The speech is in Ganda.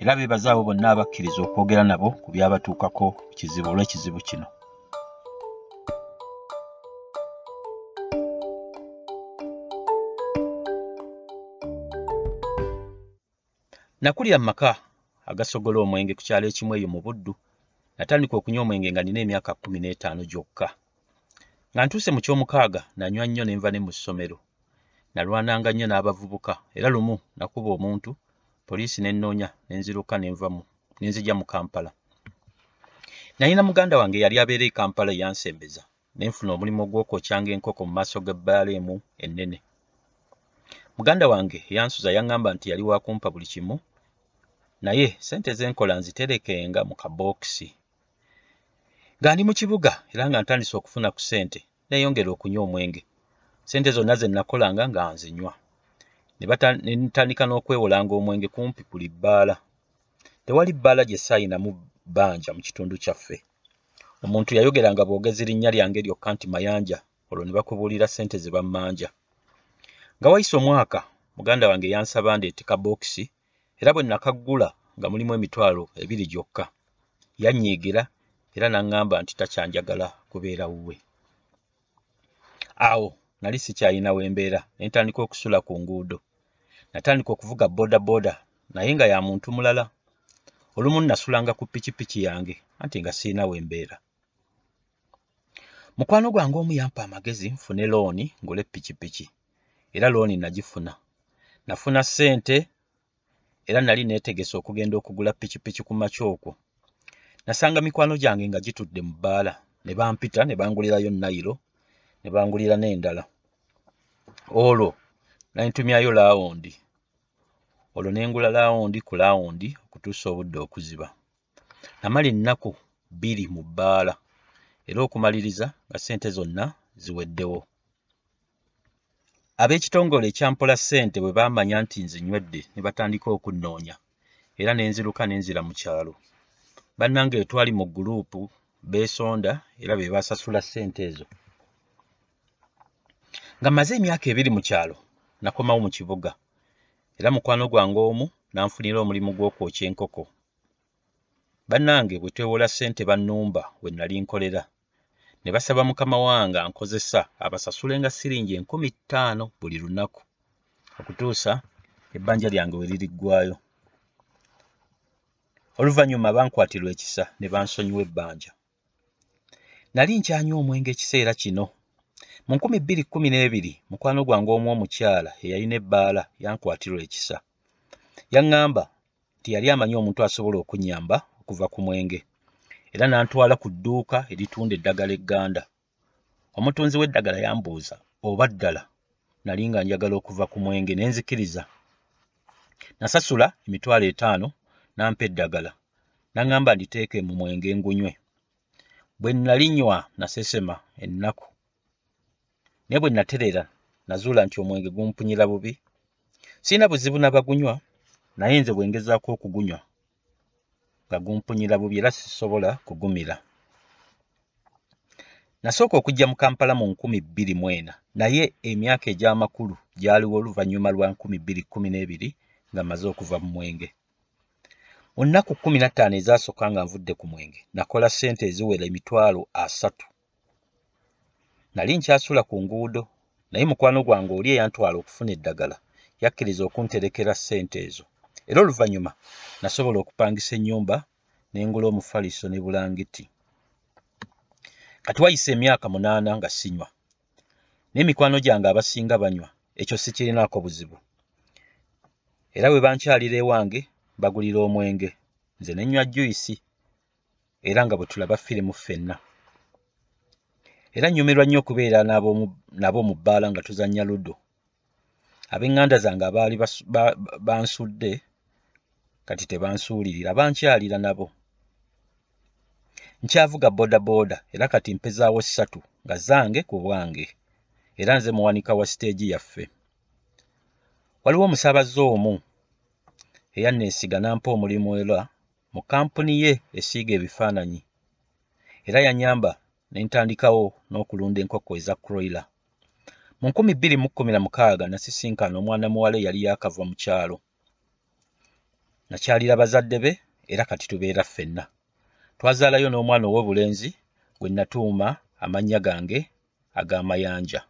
era beebaza abo bonna abakkiriza okwogera nabo ku byabatuukako kizibu olw'ekizibu kino. Nakulira mu maka agasogola omwenge ku kyalo ekimu eyo mu buddu natandika okunywa omwenge nga nina emyaka kkumi n'etaano gyokka. Nga ntuuse mu kyomukaaga nanywa nnyo ne nva ne mu ssomero. Nalwananga nnyo n'abavubuka era lumu nakuba omuntu poliisi nennoonya ne nziruka ne nvamu ne nzija mu kampala. Nalina muganda wange yali abeera e kampala eyansembeza ne nfuna omulimu ogw'okwokyanga enkoko mu maaso g'ebbaala emu ennene. Muganda wange eyansuza yaŋŋamba nti yali waakumpa buli kimu naye sente z'enkola nziterekenga mu kabookisi. Nga ndi mu kibuga era nga ntandise okufuna ku ssente neeyongera okunywa omwenge. Ssente zonna ze nakolanga nga nzinywa ne ntandika n'okwewolanga omwenge kumpi buli bbaala tewali bbaala gye saayinamu bbanja mu kitundu kyaffe. Omuntu yayogeranga bwogezi linnya lyange lyokka nti mayanja olwo ne bakubuulira ssente ze bammanja. Nga wayise omwaka muganda wange yansaba ndeete kabookisi era bwe nakaggula nga mulimu emitwalo ebiri gyokka. Yannyiigira era n'aŋŋamba nti takyanjagala kubeera wuwe. Awo nali sikyalina we mbeera ne ntandika okusula ku nguudo natandika okuvuga booda booda naye nga ya muntu mulala. Olumu nasulanga ku pikipiki yange anti nga sirina we mbeera mukwano gwange omu yampa amagezi nfune looni ngule pikipiki era looni nagifuna. Nafuna ssente era nali neetegese okugenda okugula pikipiki ku makya okwo. Nasanga mikwano gyange nga gitudde mu bbaala. Ne bampita ne bangulirayo nayiro ne bangulira n'endala. Olwo nantumyayo laawundi olwo ne ngula laawundi ku laawundi okutuusa obudde okuziba. Namala ennaku bbiri mu bbaala era okumaliriza nga ssente zonna ziweddewo. Ab'ekitongole ekyampola ssente bwe baamanya nti nzinywedde ne batandika okunnoonya era ne nziruka ne nzira mu kyalo. Bannange twali mu guluupu beesonda era be basasula ssente ezo. Nga mmaze emyaka ebiri mu kyalo nakomawo mu kibuga. Era mukwano gwange omu n'anfunira omulimu gw'okwokya enkoko. Bannange bwe twewola ssente bannumba we nali nkolera. Ne basaba mukama wange ankozesa abasasulenga siringi enkumi ttaano buli lunaku okutuusa ebbanja lyange we liriggwayo. Oluvannyuma bankwatirwa ekisa ne bansonyiwa ebbanja. Nali nkyanywa omwenge ekiseera kino mu nkumi bbiri kkumi n'ebiri mukwano gwange omu omukyala eyalina ebbaala yankwatirwa ekisa. Yaŋŋamba nti yali amanyi omuntu asobola okunnyamba okuva ku mwenge era n'antwala ku dduuka eritunda eddagala egganda. Omutunzi w'eddagala yambuuza oba ddala? Nali nga njagala okuva ku mwenge ne nzikiriza. Nasasula emitwalo etaano n'ampa eddagala. N'aŋŋamba nditeeke mu mwenge ngunywe. Bwe nalinywa nasesema ennaku naye bwe natereera nazuula nti omwenge gumpunyira bubi. Sirina buzibu na bagunywa naye nze bwe ngezaako okugunywa nga gumpunyira bubi era sisobola kugumira. Nasooka okujja mu kampala mu nkumi bbiri mu ena naye emyaka egy'amakulu gyaliwo oluvannyuma lwa nkumi bbiri kkumi n'ebiri nga mmaze okuva mu mwenge. Mu nnaku kkumi na ttaano ezaasooka nga nvudde ku mwenge nakola ssente eziwera emitwalo asatu nali nkyasula ku nguudo naye mukwano gwange oli eyantwala okufuna eddagala yakkiriza okunterekera ssente ezo. Era oluvannyuma nasobola okupangisa ennyumba ne ngula omufaliso ne bulangiti. Kati wayise emyaka munaana nga sinywa n'emikwano gyange abasinga banywa ekyo sikirinaako buzibu. Era bwe bankyalira ewange bagulira omwenge nze ne nnywa juyisi era nga bwe tulaba firimu ffenna era nnyumirwa nnyo okubeera nabo mu bbaala nga tuzannya ludo ab'eŋŋanda zange abaali bansudde kati tebansuulirira bankyalira nabo. Nkyavuga boodabooda era kati mpezaawo ssatu nga zange ku bwange era nze muwanika wa siteegi yaffe. Waliwo omusaabaze omu eyanneesiga nampa omulimu era mu kampuni ye esiiga ebifaananyi. Era yanyamba ne ntandikawo n'okulunda enkoko eza kroiler mu nkumi bbiri mu kkumi na mukaaga nasisinkana omwana muwala eyali yaakava mu kyalo. Nakyalira bazadde be era kati tubeera ffenna. Twazaalayo n'omwana ow'obulenzi gwe natuuma amannya gange ag'amayanja